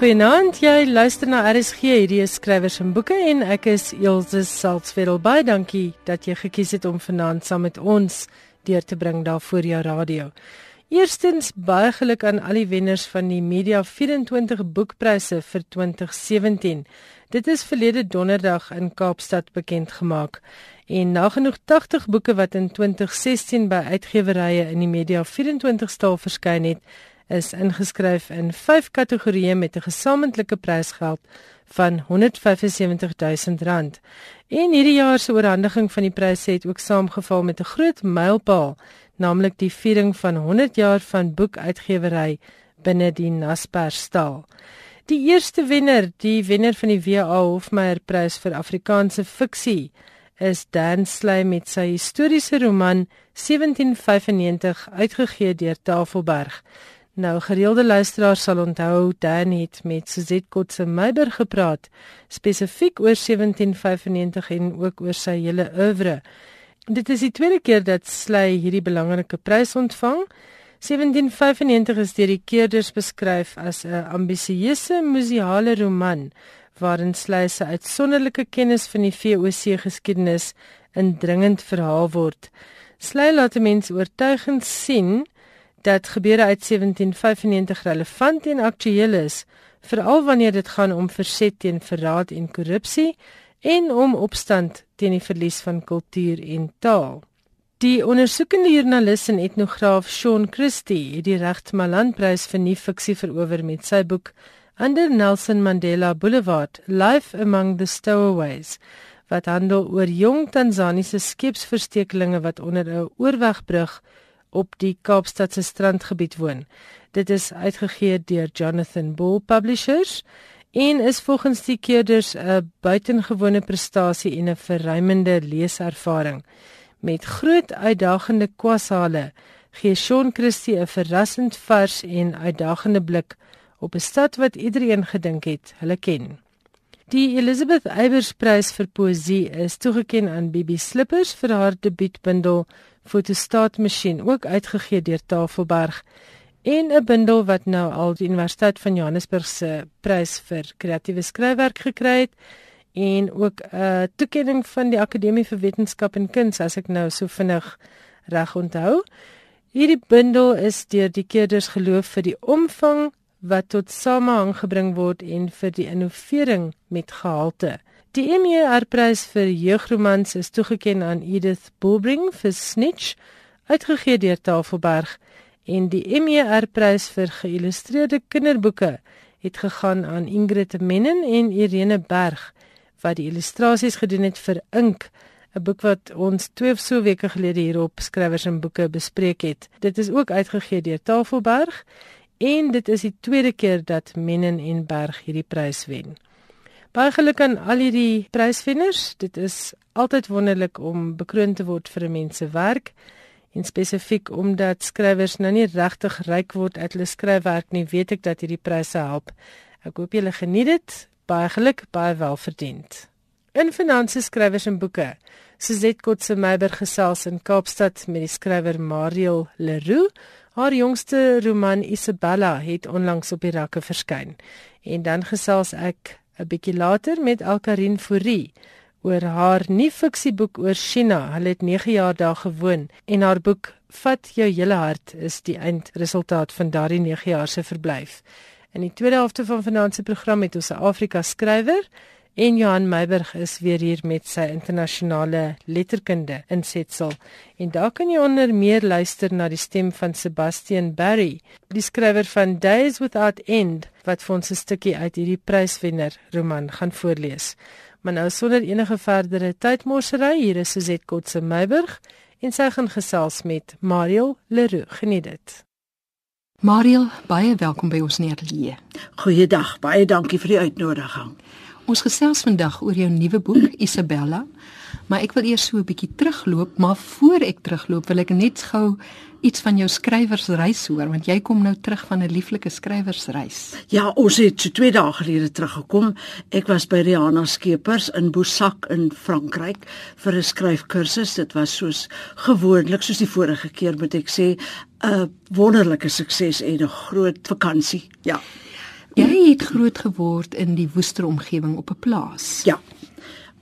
Goeienaand, jy luister na RSG, hierdie is skrywers en boeke en ek is Elsje Salzwetel. Baie dankie dat jy gekies het om vanaand saam met ons deur te bring daar voor jou radio. Eerstens baie geluk aan al die wenners van die Media 24 boekpryse vir 2017. Dit is verlede donderdag in Kaapstad bekend gemaak. En nagenoeg 80 boeke wat in 2016 by uitgewerye in die Media 24 stal verskyn het, is ingeskryf in 5 kategorieë met 'n gesamentlike prysgeld van R175 000. En hierdie jaar se oorhandiging van die pryse het ook saamgeval met 'n groot mylpaal, naamlik die viering van 100 jaar van boekuitgewery binne die Naspers stal. Die eerste wenner, die wenner van die WA Hofmeyer Prys vir Afrikaanse fiksie, is Dan Slay met sy historiese roman 1795 uitgegee deur Tafelberg. Nou gereelde luisteraars sal onthou Dan het met Suzette Kotse Meiber gepraat spesifiek oor 1795 en ook oor sy hele oeuvre. Dit is die tweede keer dat Sly hierdie belangrike prys ontvang. 1795 is deur die keerders beskryf as 'n ambisieuse museale roman waarin Sly se uitsonderlike kennis van die VOC geskiedenis indringend verhaal word. Sly laat mense oortuigend sien dat gebeure uit 1795 relevant en aktueel is, veral wanneer dit gaan om verset teen verraad en korrupsie en om opstand teen die verlies van kultuur en taal. Die ondersoekende joernalis en etnograaf Sean Christie het die Regtmalandprys vir nuwe fiksie verower met sy boek Under Nelson Mandela Boulevard: Life Among the Stowaways wat handel oor jong Tansaniese skepsverstekelinge wat onder 'n oorwegbrug op die Kaapstadse strandgebied woon. Dit is uitgegee deur Jonathan Bull Publishers en is volgens die keerders 'n buitengewone prestasie en 'n verruimende leeservaring. Met groot uitdagende kwasale gee Sean Christie 'n verrassend vars en uitdagende blik op 'n stad wat iedereen gedink het hulle ken. Die Elizabeth Eybers Prys vir poësie is toegekend aan Bibi Slippers vir haar debuutbundel fotostaatmasjien ook uitgegee deur Tafelberg en 'n bundel wat nou al die Universiteit van Johannesburg se prys vir kreatiewe skryfwerk gekry het en ook 'n toekenning van die Akademie vir Wetenskap en Kuns as ek nou so vinnig reg onthou. Hierdie bundel is deur die keerders geloof vir die omvang wat tot samehang gebring word en vir die innovering met gehalte. Die MER-prys vir jeugromans is toegekend aan Edith Bulbring vir Snitch, uitgegee deur Tafelberg, en die MER-prys vir geïllustreerde kinderboeke het gegaan aan Ingrid Mennen en Irene Berg wat die illustrasies gedoen het vir Ink, 'n boek wat ons 2 of so weke gelede hier op skrywers en boeke bespreek het. Dit is ook uitgegee deur Tafelberg en dit is die tweede keer dat Mennen en Berg hierdie prys wen. Baie geluk aan al hierdie pryswenners. Dit is altyd wonderlik om bekroon te word vir 'n mens se werk en spesifiek omdat skrywers nou nie regtig ryk word uit hulle skryfwerk nie, weet ek dat hierdie pryse help. Ek hoop julle geniet dit. Baie geluk, baie welverdiend. In finansies skrywers en boeke. Suzette Kotse Meiber gesels in Kaapstad met die skrywer Mariel Leroux. Haar jongste roman Isabella het onlangs op die rakke verskyn. En dan gesels ek 'n bietjie later met Alkarin Fourie oor haar nuwe fiksieboek oor China. Hulle het 9 jaar daar gewoon en haar boek Vat jou hele hart is die eindresultaat van daardie 9 jaar se verblyf. In die tweede helfte van vanaand se program het ons 'n Afrika skrywer En Johan Meiberg is weer hier met sy internasionale letterkunde insetsel. En daar kan jy onder meer luister na die stem van Sebastian Barry, die skrywer van Days Without End, wat vir ons 'n stukkie uit hierdie pryswenner roman gaan voorlees. Maar nou sonder enige verdere tydmorsery, hier is Suzette Kotse Meiberg en sy gaan gesels met Mariel Leroux. Geniet dit. Mariel, baie welkom by ons neerleë. Goeiedag, baie dankie vir die uitnodiging. Ons gesels vandag oor jou nuwe boek Isabella, maar ek wil eers so 'n bietjie terugloop, maar voor ek terugloop wil ek net gou iets van jou skrywersreis hoor, want jy kom nou terug van 'n lieflike skrywersreis. Ja, ons het so 2 dae gelede teruggekom. Ek was by Rihanna Skeepers in Boussac in Frankryk vir 'n skryfkursus. Dit was soos gewoonlik soos die vorige keer, moet ek sê, 'n wonderlike sukses en 'n groot vakansie. Ja. Jy het groot geword in die woester omgewing op 'n plaas. Ja.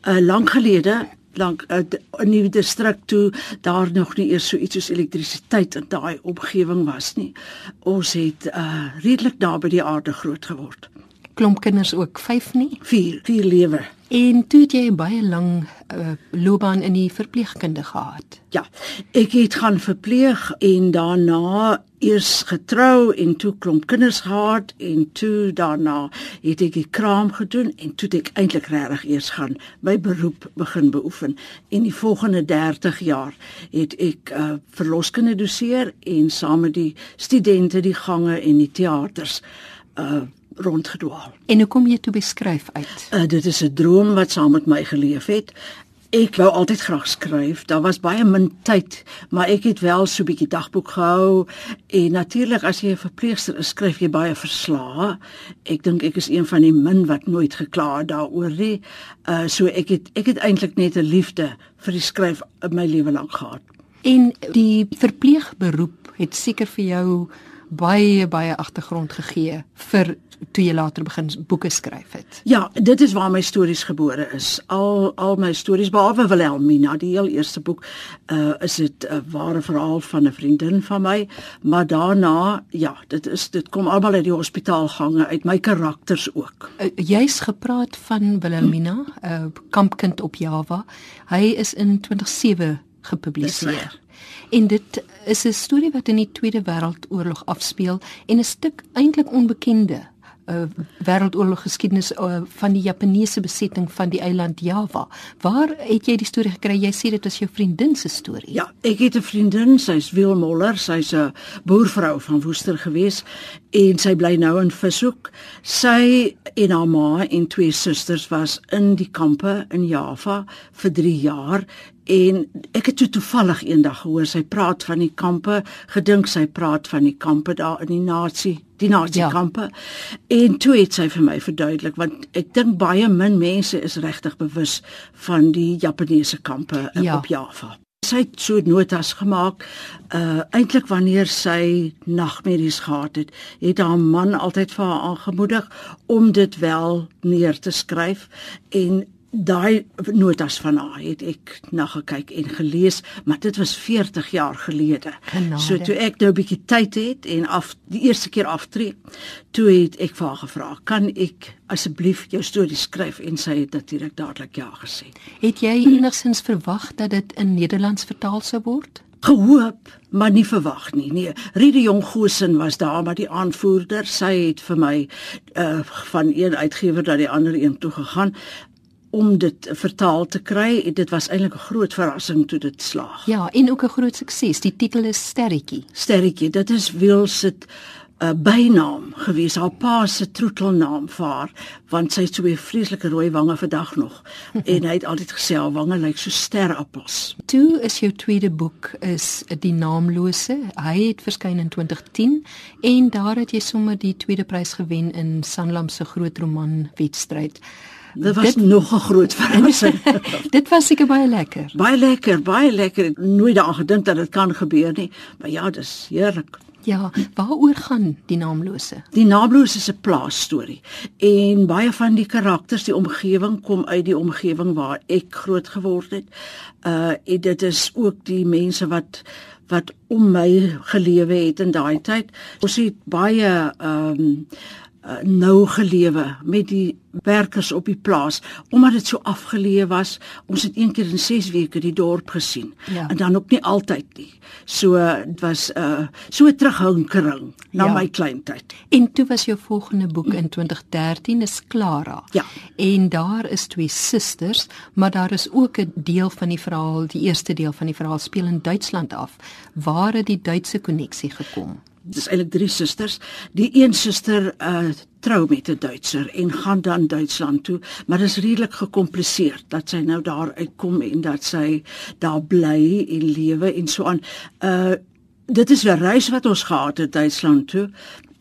Uh lank gelede, lank uh, in die distrik toe daar nog nie eers so iets soos elektrisiteit in daai omgewing was nie. Ons het uh redelik naby die aarde groot geword. Klomp kinders ook 5 nie. Vier, vier lewe. En toe het jy 'n baie lang uh, loopbaan in die verpleegkunde gehad. Ja, ek het gaan verpleeg en daarna eers getrou en toe klomp kinders gehad en toe daarna het ek die kraam gedoen en toe het ek eintlik regtig eers gaan my beroep begin beoefen. En die volgende 30 jaar het ek uh, verloskunde doseer en saam met die studente die gange en die teaters uh rondgedwaal. En hoe kom jy toe beskryf uit? Uh, dit is 'n droom wat saam met my geleef het. Ek wou altyd graag skryf. Daar was baie min tyd, maar ek het wel so 'n bietjie dagboek gehou en natuurlik as jy 'n verpleegster is, skryf jy baie verslae. Ek dink ek is een van die min wat nooit gekla het daaroor nie. Uh so ek het ek het eintlik net 'n liefde vir die skryf in my lewe lank gehad. En die verpleegberoep het seker vir jou baie baie agtergrond gegee vir toe jy later begin boeke skryf het. Ja, dit is waar my stories gebore is. Al al my stories behalwe Wilhelmina, die heel eerste boek, uh is dit 'n ware verhaal van 'n vriendin van my, maar daarna, ja, dit is dit kom almal uit die hospitaalgange uit my karakters ook. Uh, Jy's gepraat van Wilhelmina, 'n uh, kampkind op Java. Hy is in 2007 gepubliseer. En dit is 'n storie wat in die Tweede Wêreldoorlog afspeel en 'n stuk eintlik onbekende uh, wêreldoorlog geskiedenis uh, van die Japaneese besetting van die eiland Java. Waar het jy die storie gekry? Jy sê dit is jou vriendin se storie. Ja, ek het 'n vriendin, sy's Wil Moller, sy's 'n boervrou van Woester gewees en sy bly nou in Vishoek. Sy en haar ma en twee susters was in die kampe in Java vir 3 jaar en ek het toe toevallig eendag gehoor sy praat van die kampe, gedink sy praat van die kampe daar in die nasie die nasie Ja. kampe. En toe het sy vir my verduidelik want ek dink baie min mense is regtig bewus van die Japaneese kampe Ja. op Java. Sy het so notas gemaak. Uh eintlik wanneer sy nagmerries gehad het, het haar man altyd vir haar aangemoedig om dit wel neer te skryf en daai notas van haar het ek na gekyk en gelees, maar dit was 40 jaar gelede. Genade. So toe ek nou 'n bietjie tyd het en af die eerste keer aftree, toe het ek vir haar gevra, "Kan ek asseblief jou storie skryf?" En sy het natuurlik dadelik ja gesê. Het jy enigsins verwag dat dit in Nederlands vertaal sou word? gehoop maar nie verwag nie. Nee, Riede Jonggosen was daar maar die aanvoerder. Sy het vir my uh van een uitgewer na die ander een toe gegaan om dit vertaal te kry. Dit was eintlik 'n groot verrassing toe dit slaag. Ja, en ook 'n groot sukses. Die titel is Sterretjie. Sterretjie, dit is Wil se 'n uh, bynaam gewees, haar pa se troetelnaam vir haar, want sy het so 'n vreeslike rooi wange vandag nog. en hy het altyd gesê haar wange lyk so sterappels. Toe is jou tweede boek is Die Naamlose. Hy het verskyn in 2010 en daar het jy sommer die tweede prys gewen in Sanlam se groot roman wedstryd. Dit was dit, nog 'n groot verrassing. Dit was seker baie lekker. baie lekker, baie lekker. Ek nooit daaraan gedink dat dit kan gebeur nie, maar ja, dis heerlik. Ja, waaroor gaan Die Naamlose? Die Nabloos is 'n plaasstorie en baie van die karakters, die omgewing kom uit die omgewing waar ek groot geword het. Uh dit is ook die mense wat wat om my gelewe het in daai tyd. Ons het baie ehm um, uh, nou gelewe met die werkers op die plaas omdat dit so afgeleë was. Ons het een keer in 6 weke die dorp gesien Ja. en dan ook nie altyd nie. So dit was uh so 'n terughinkering na Ja. my kleintyd. En toe was jou volgende boek in 2013 is Clara. Ja. En daar is twee susters, maar daar is ook 'n deel van die verhaal, die eerste deel van die verhaal speel in Duitsland af. Waar het die Duitse koneksie gekom? Dis eintlik drie susters. Die een suster uh trou met 'n Duitser en gaan dan Duitsland toe, maar dit is redelik gekompliseer dat sy nou daar uitkom en dat sy daar bly en lewe en so aan. Uh dit is 'n reis wat ons gehad het Duitsland toe.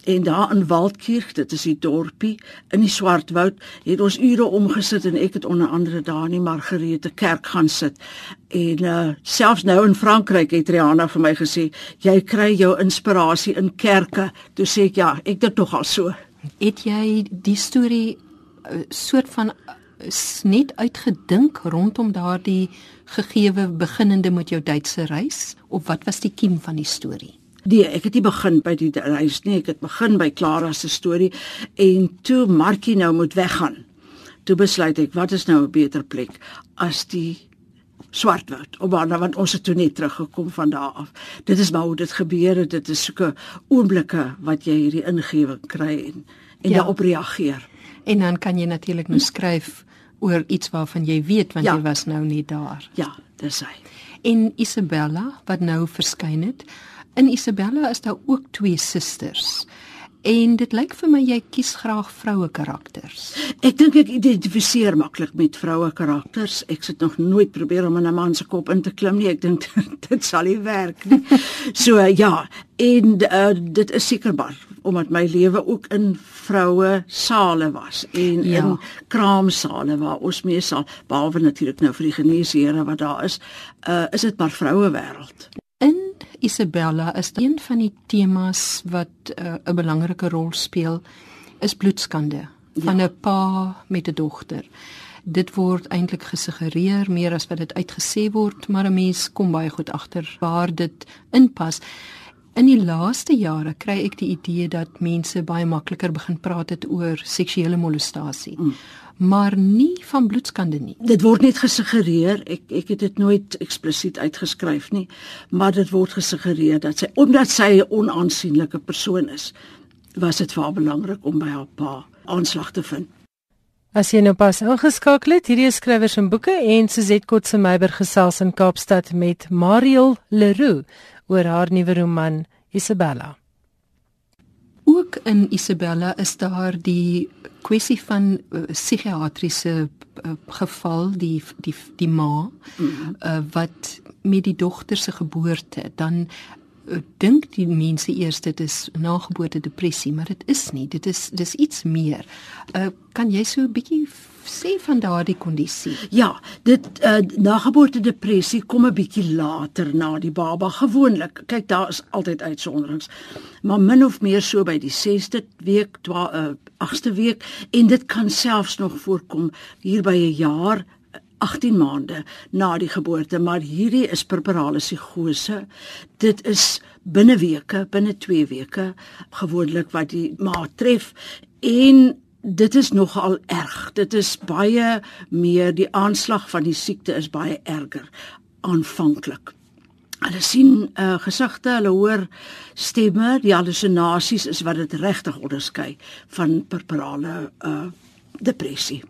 En daar in Waldkirch, dit is die dorpie in die Swartwoud, het ons ure omgesit en ek het onder andere daar in die Margarete kerk gaan sit. En uh selfs nou in Frankryk het Rihanna vir my gesê, jy kry jou inspirasie in kerke. Toe sê ek ja, ek dit tog al so. Het jy die storie uh, soort van uh, net uitgedink rondom daardie gegeewe beginnende met jou Duitse reis of wat was die kiem van die storie? Nee, ek het nie begin by die reis nie, ek het begin by Clara se storie en toe Markie nou moet weggaan. Toe besluit ek, wat is nou 'n beter plek as die Swartwoud, omdat want ons het toe net teruggekom van daar af. Dit is maar hoe dit gebeur het, dit is soeke oomblikke wat jy hierdie ingewing kry en en ja. daarop reageer. En dan kan jy natuurlik nou skryf oor iets waarvan jy weet want ja. jy was nou nie daar. Ja, dis hy. En Isabella wat nou verskyn het, In Isabella is daar ook twee susters. En dit lyk vir my jy kies graag vroue karakters. Ek dink ek identifiseer maklik met vroue karakters. Ek sit nog nooit probeer om in 'n man se kop in te klim nie. Ek dink dit sal nie werk nie. So ja, en uh, dit is sekerbaar omdat my lewe ook in vroue sale was en ja. in kraamsale waar ons meesal behalwe natuurlik nou vir die geneesere wat daar is, uh, is dit maar vroue wêreld. Isabella is een van die temas wat uh, 'n belangrike rol speel is bloedskande van 'n ja. pa met 'n dogter. Dit word eintlik gesuggereer meer as wat dit uitgesê word, maar 'n mens kom baie goed agter waar dit inpas. In die laaste jare kry ek die idee dat mense baie makliker begin praat het oor seksuele molestasie. Mm maar nie van bloedskande nie. Dit word net gesuggereer, ek ek het dit nooit eksplisiet uitgeskryf nie, maar dit word gesuggereer dat sy omdat sy 'n onaansienlike persoon is, was dit vir haar belangrik om by haar pa aanslag te vind. As jy nou pas ingeskakel het, hierdie skrywers en boeke en Suzette Kotse Meiber gesels in Kaapstad met Mariel Leroux oor haar nuwe roman Isabella. Ook in Isabella is daar die kwessie van uh, psigiatriese uh, geval die die die ma uh, wat met die dogter se geboorte dan uh, dink die mense eers dit is nageboorte depressie maar dit is nie dit is dis iets meer uh, kan jy so 'n bietjie sê van daardie kondisie? Ja, dit uh, nageboorte depressie kom 'n bietjie later na die baba gewoonlik. Kyk, daar is altyd uitsonderings. Maar min of meer so by die 6de week, 8ste uh, week en dit kan selfs nog voorkom hier by 'n jaar 18 maande na die geboorte, maar hierdie is purpurale psigose. Dit is binne weke, binne 2 weke gewoonlik wat die ma tref en dit is nogal erg. Dit is baie meer die aanslag van die siekte is baie erger aanvanklik. Hulle sien uh, gesigte, hulle hoor stemme, die hallusinasies is wat dit regtig onderskei van purpurale uh, depressie.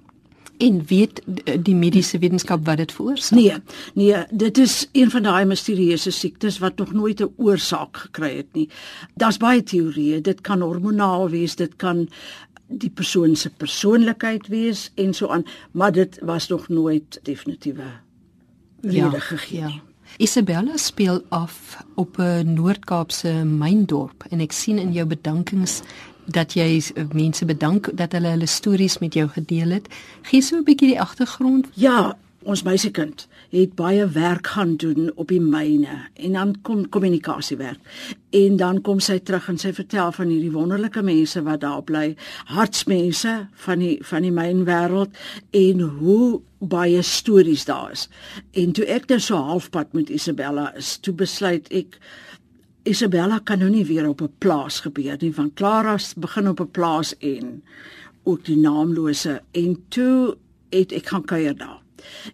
En weet die mediese wetenskap wat dit veroorsaak? Nee, nee, dit is een van daai misterieuse siektes wat nog nooit 'n oorsaak gekry het nie. Daar's baie teorieë. Dit kan hormonaal wees, dit kan die persoon se persoonlikheid wees en so aan, maar dit was nog nooit definitiewe rede ja, gegee. Ja. Isabella speel af op 'n Noord-Kaapse myndorp en ek sien in jou bedankings dat jy mense bedank dat hulle hulle stories met jou gedeel het. Gee so 'n bietjie die agtergrond. Ja, ons meisiekind het baie werk gaan doen op die myne en dan kom kommunikasiewerk. En dan kom sy terug en sy vertel van hierdie wonderlike mense wat daar bly hartsmense van die van die mynwêreld en hoe baie stories daar is. En toe ek nou so halfpad met Isabella is toe besluit ek Isabella kan nou nie weer op 'n plaas gebeur nie van Clara's begin op 'n plaas en ook die naamlose en toe het ek gaan kuier daar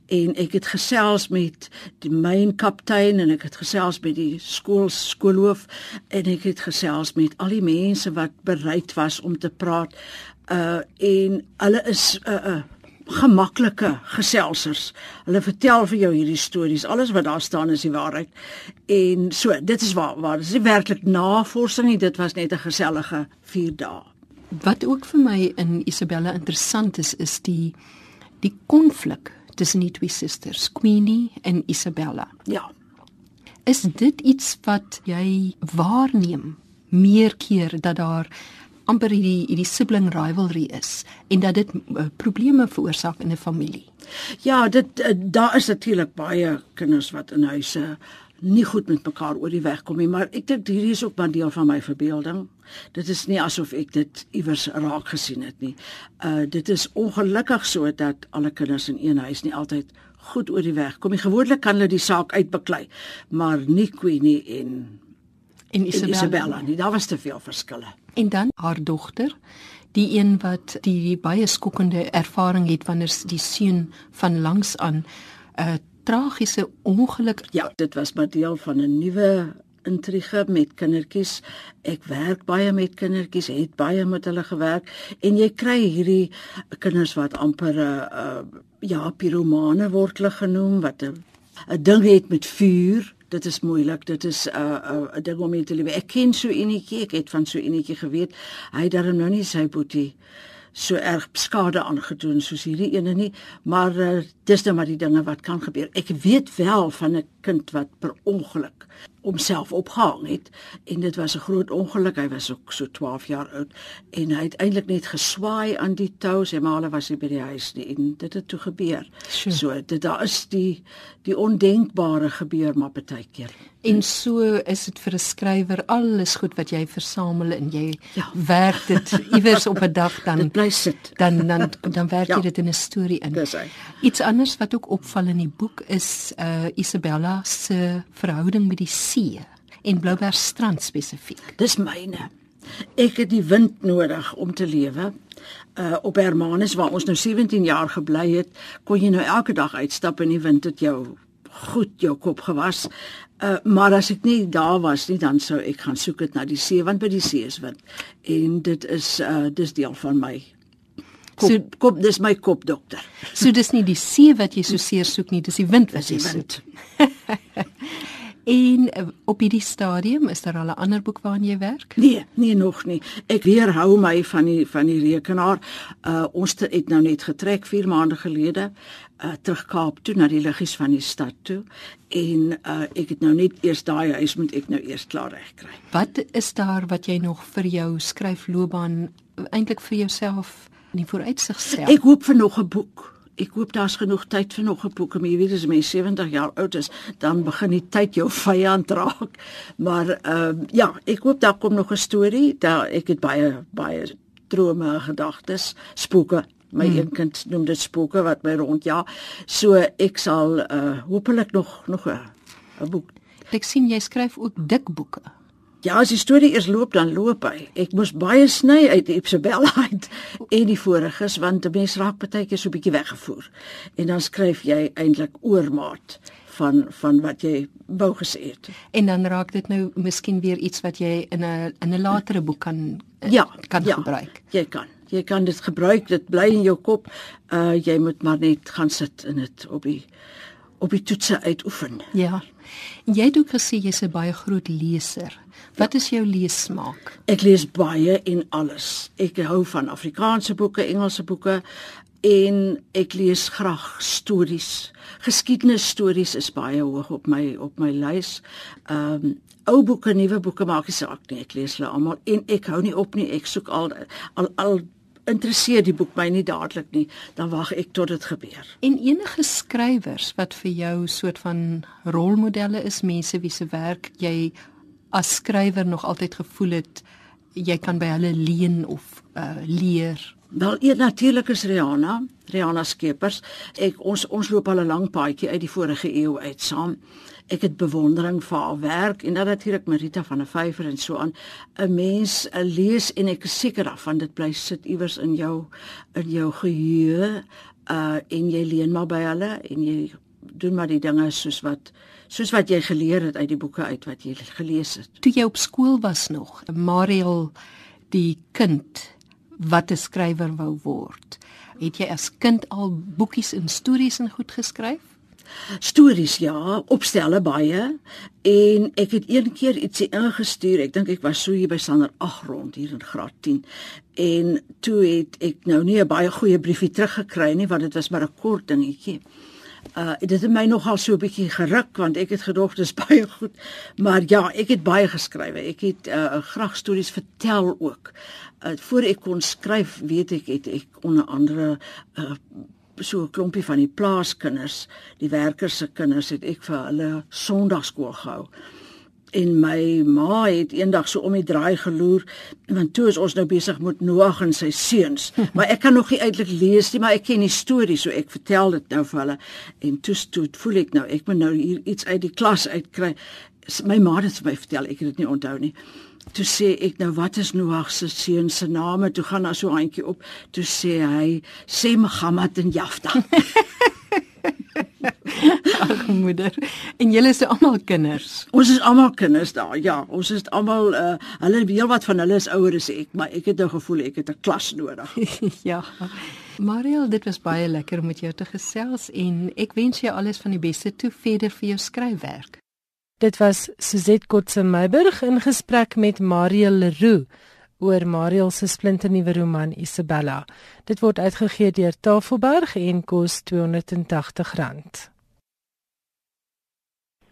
en ek het gesels met die myn kaptein en ek het gesels met die skool skoolhoof en ek het gesels met al die mense wat bereid was om te praat uh en hulle is 'n uh, uh, gemaklike geselsers. Hulle vertel vir jou hierdie stories. Alles wat daar staan is die waarheid. En so, dit is waar waar dis nie werklik navorsing nie, dit was net 'n gesellige 4 dae. Wat ook vir my in Isabella interessant is, is die die konflik tussen die twee susters, Queenie en Isabella. Ja. Is dit iets wat jy waarneem meer keer dat daar amper hierdie hierdie sibling rivalry is en dat dit uh, probleme veroorsaak in 'n familie? Ja, dit uh, daar is natuurlik baie kinders wat in huise nie goed met mekaar oor die weg kom nie, maar ek dink hierdie is ook maar deel van my verbeelding. Dit is nie asof ek dit iewers raak gesien het nie. Uh dit is ongelukkig so dat alle kinders in een huis nie altyd goed oor die weg kom nie. Gewoonlik kan hulle die saak uitbeklei, maar nie Queenie en En en Isabella. Isabella nie. Daar was te veel verskille. En dan haar dogter, die een wat die, die baie skokkende ervaring het wanneer die seun van langs aan 'n tragiese ongeluk Ja, dit was maar deel van 'n nuwe intrige met kindertjies. Ek werk baie met kindertjies, het baie met hulle gewerk en jy kry hierdie kinders wat amper 'n uh, uh, ja, piromane word hulle genoem wat 'n ding het met vuur. Dit is moeilik. Dit is 'n uh, 'n uh, ding om mee te lewe. Ek ken so enetjie, ek het van so enetjie geweet. Hy het darem nou nie sy boetie so erg skade aangedoen soos hierdie ene nie, maar uh, dis nou maar die dinge wat kan gebeur. Ek weet wel van 'n kind wat per ongeluk homself opgehang het en dit was 'n groot ongeluk. Hy was ook so 12 jaar oud en hy het eintlik net geswaai aan die tou. Sy ma was nie by die huis nie en dit het toe gebeur. Sure. So dit daar is die die ondenkbare gebeur maar baie keer. en so is dit vir 'n skrywer alles goed wat jy versamel en jy Ja. werk dit iewers op 'n dag dan Dit bly sit. dan dan dan werk jy Ja. dit in 'n storie in. Dis hy. Iets anders wat ook opval in die boek is uh Isabella se verhouding met die see en Bloubergstrand spesifiek. Dis myne. Ek het die wind nodig om te lewe. Uh op Hermanus waar ons nou 17 jaar gebly het, kon jy nou elke dag uitstap en die wind het jou goed jou kop gewas. Uh maar as ek nie daar was nie, dan sou ek gaan soek dit na die see want by die see is wind. En dit is uh dis deel van my kop, So- kop dis my kopdokter. So dis nie die see wat jy so seer soek nie, dis die wind wat jy soek. En uh, op hierdie stadium is daar al 'n ander boek waaraan jy werk? Nee, nee nog nie. Ek weerhou my van die van die rekenaar. Uh ons het nou net getrek 4 maande gelede uh terug Kaap toe na die liggies van die stad toe en uh ek het nou net eers daai huis moet ek nou eers klaar regkry. Wat is daar wat jy nog vir jou skryfloopbaan eintlik vir jouself in die vooruitsig stel? Ek hoop vir nog 'n boek. Ek hoop daar's genoeg tyd vir nog 'n boek. Maar jy weet as mens 70 jaar oud is, dan begin die tyd jou vyand raak. Maar ehm uh, ja, ek hoop daar kom nog 'n storie. Daar ek het baie baie drome gedagtes, spooke. My hmm. een kind noem dit spooke wat my rond ja. So ek sal uh hopelik nog nog 'n boek. Ek sien jy skryf ook dik boeke. Ja, as die storie eers loop dan loop hy. Ek moes baie sny uit Isabella uit en die voriges want 'n mens raak baie keer so 'n bietjie weggevoer. En dan skryf jy eintlik oormaat van van wat jy wou gesê het. En dan raak dit nou miskien weer iets wat jy in 'n in 'n latere boek kan eh, Ja, kan ja, gebruik. Jy kan. Jy kan dit gebruik. Dit bly in jou kop. Uh jy moet maar net gaan sit en dit op die op die toetse uitoefen. Ja. Jy het ook gesê jy's 'n baie groot leser. Wat is jou leessmaak? Ek lees baie en alles. Ek hou van Afrikaanse boeke, Engelse boeke en ek lees graag stories. Geskiedenisstories is baie hoog op my op my lys. Ehm um, ou boeke, nuwe boeke maak nie saak nie. Ek lees hulle almal en ek hou nie op nie. Ek soek al al al interesseer die boek my nie dadelik nie, dan wag ek tot dit gebeur. En enige skrywers wat vir jou soort van rolmodelle is, mense wie se werk jy as skrywer nog altyd gevoel het jy kan by hulle leen of uh, leer. Wel, eet natuurlik is Rihanna, Rihanna Skeepers. Ek ons ons loop al 'n lang paadjie uit die vorige eeu uit saam. Ek het bewondering vir haar werk en dan natuurlik Marita van der Vyver en so aan. 'n Mens lees en ek is seker daarvan dit bly sit iewers in jou in jou geheue uh en jy leen maar by hulle en jy doen maar die dinge soos wat soos wat jy geleer het uit die boeke uit wat jy gelees het. Toe jy op skool was nog, Mariel die kind wat 'n skrywer wou word. Het jy as kind al boekies en stories en goed geskryf? Stories ja, opstelle baie en ek het een keer ietsie ingestuur. Ek dink ek was so hier by Sander 8 rond hier in graad 10. En toe het ek nou nie 'n baie goeie briefie teruggekry nie want dit was maar 'n kort dingetjie. Uh dit het my nogal so 'n bietjie geruk want ek het gedog dis baie goed. Maar ja, ek het baie geskryf. Ek het uh graag stories vertel ook. Uh voor ek kon skryf, weet ek het ek onder andere uh so 'n klompie van die plaaskinders, die werkers se kinders het ek vir hulle Sondagskool gehou en my ma het eendag so om die draai geloer want toe is ons nou besig met Noag en sy seuns. Maar ek kan nog nie eintlik lees nie maar ek ken die storie so ek vertel dit nou vir hulle. En toe toe voel ek nou ek moet nou hier iets uit die klas uitkry. My ma het vir my vertel ek het dit nie onthou nie. Toe sê ek nou wat is Noag se seuns se name toe gaan daar so handjie op. Toe sê hy Sem Gamad en Jafta Ag moeder. En julle is almal kinders. Ons is almal kinders daar. Ja, ons is almal uh hulle heel wat van hulle is ouer as ek, maar ek het nou gevoel ek het 'n klas nodig. ja. Mariel, dit was baie lekker om met jou te gesels en ek wens jou alles van die beste toe verder vir jou skryfwerk. Dit was Suzette Kotse Meiburg in gesprek met Mariel Leroux oor Mariel se splinternuwe roman Isabella. Dit word uitgegee deur Tafelberg en kos R280.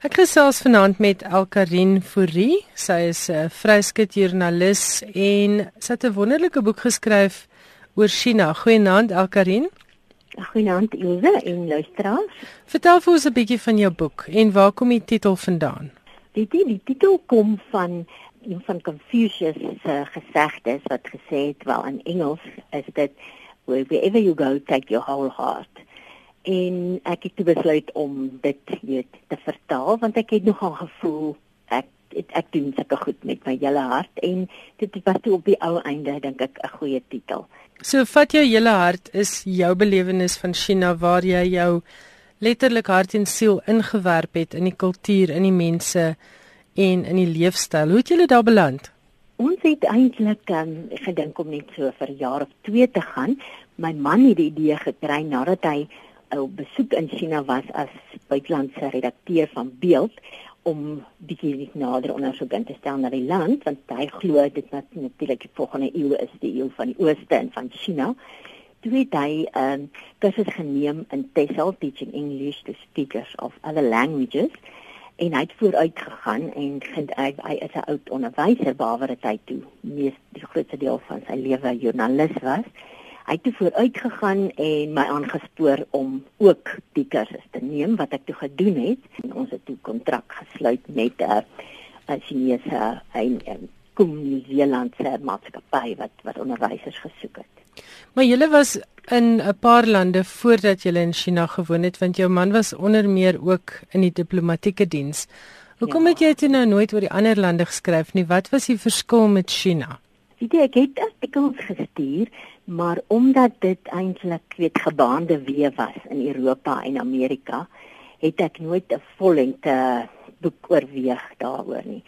Ek gesels vanaand met Elkarin Fourie. Sy is 'n vryskut joernalis en sy het 'n wonderlike boek geskryf oor China. Goeienaand Elkarin. Goeienaand Ilse en luisteraars. Vertel vir ons 'n bietjie van jou boek en waar kom die titel vandaan? Die die, die titel kom van een van Confucius se gesegdes wat gesê het wel in Engels is dit wherever you go take your whole heart. En ek het besluit om dit weet te vertaal want ek het nogal gevoel ek het, ek doen sulke goed met my hele hart en dit was toe op die ou einde dink ek 'n goeie titel. So vat jou hele hart is jou belewenis van China waar jy jou letterlik hart en siel ingewerp het in die kultuur, in die mense en in die leefstyl. Hoe het julle daar beland? Ons het eintlik um, gedink om net so vir 'n jaar of 2 te gaan. My man het die idee gekry nadat hy op besoek in China was as buitelandse redakteur van Beeld om bietjie nader ondersoek in te stel na die land want hy glo dit natuurlik die volgende eeu is die eeu van die ooste en van China. Toe het hy 'n um, kursus geneem in TESOL teaching English to speakers of other languages en hy het vooruit gegaan en vind hy, hy is 'n oud onderwyser dat hy toe mees die grootste deel van sy lewe joernalis was. Hy het vooruit gegaan en my aangespoor om ook die kursus te neem wat ek toe gedoen het. En ons het toe kontrak gesluit met 'n 'n Chinese 'n kom Nieu-Seelandse maatskappy wat wat onderwysers gesoek het. Maar julle was in 'n paar lande voordat julle in China gewoon het want jou man was onder meer ook in die diplomatieke diens. Hoekom ja. het jy toe nou nooit oor die ander lande geskryf nie? Wat was die verskil met China? Weet jy, ek het artikels gestuur, maar omdat dit eintlik weet gebaande weë was in Europa en Amerika, het ek nooit 'n vollengte boek oorweeg daaroor nie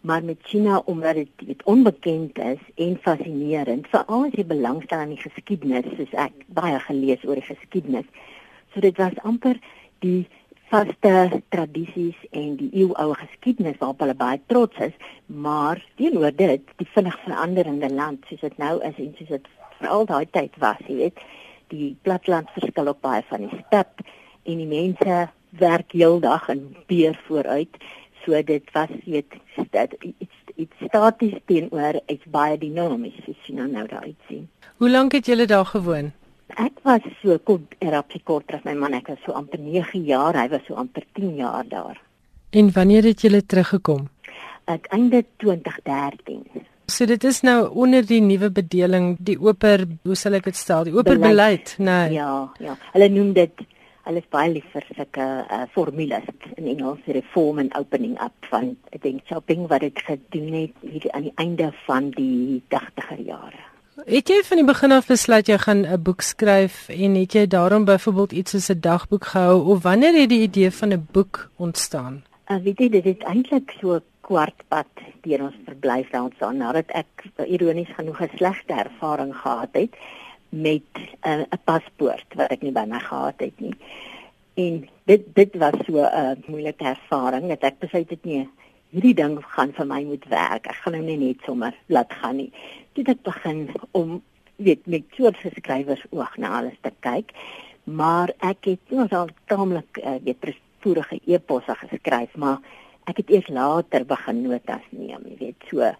maar met China omdat dit weet onbekend is en fascinerend veral as jy belangstel aan die geskiedenis soos ek baie gelees oor die geskiedenis. So dit was amper die vaste tradisies en die eeuoue geskiedenis waarop hulle baie trots is maar teenoor dit die vinnig veranderende land soos dit nou is en soos dit veral daai tyd was jy weet die platteland verskil ook baie van die stad en die mense werk heeldag en beer vooruit so dit was weet dat iets iets staties teenoor iets baie dinamies soos jy nou daar uitsien. Hoe lank het julle daar gewoon? Ek was so kort erop kort terug my man ek was so amper 9 jaar, hy was so amper 10 jaar daar. En wanneer het julle teruggekom? Ek einde 2013. So dit is nou onder die nuwe bedeling, die oper, hoe sal ek dit stel, die oper beleid, nee. Ja, ja. Hulle noem dit hulle is baie lief vir sulke uh, formules in Engels reform and opening up van ek dink shopping wat dit gedoen het hier aan die einde van die 80er jare. Het jy van die begin af besluit jy gaan 'n boek skryf en het jy daarom byvoorbeeld iets soos 'n dagboek gehou of wanneer het die idee van 'n boek ontstaan? Uh, weet jy dit is eintlik so kwartpad deur ons verblyf daar ontstaan nadat ek ironies genoeg 'n slegte ervaring gehad het met eh, 'n uh, paspoort wat ek nie by my gehad het nie. En dit dit was so 'n uh, moeilike ervaring dat ek besluit het nee, hierdie ding gaan vir my moet werk. Ek gaan nou nie net sommer laat gaan nie. Dit het begin om weet met soort skrywers oog na alles te kyk. Maar ek het ons al taamlik uh, weet presiese e-posse geskryf, maar ek het eers later begin notas neem, jy weet, so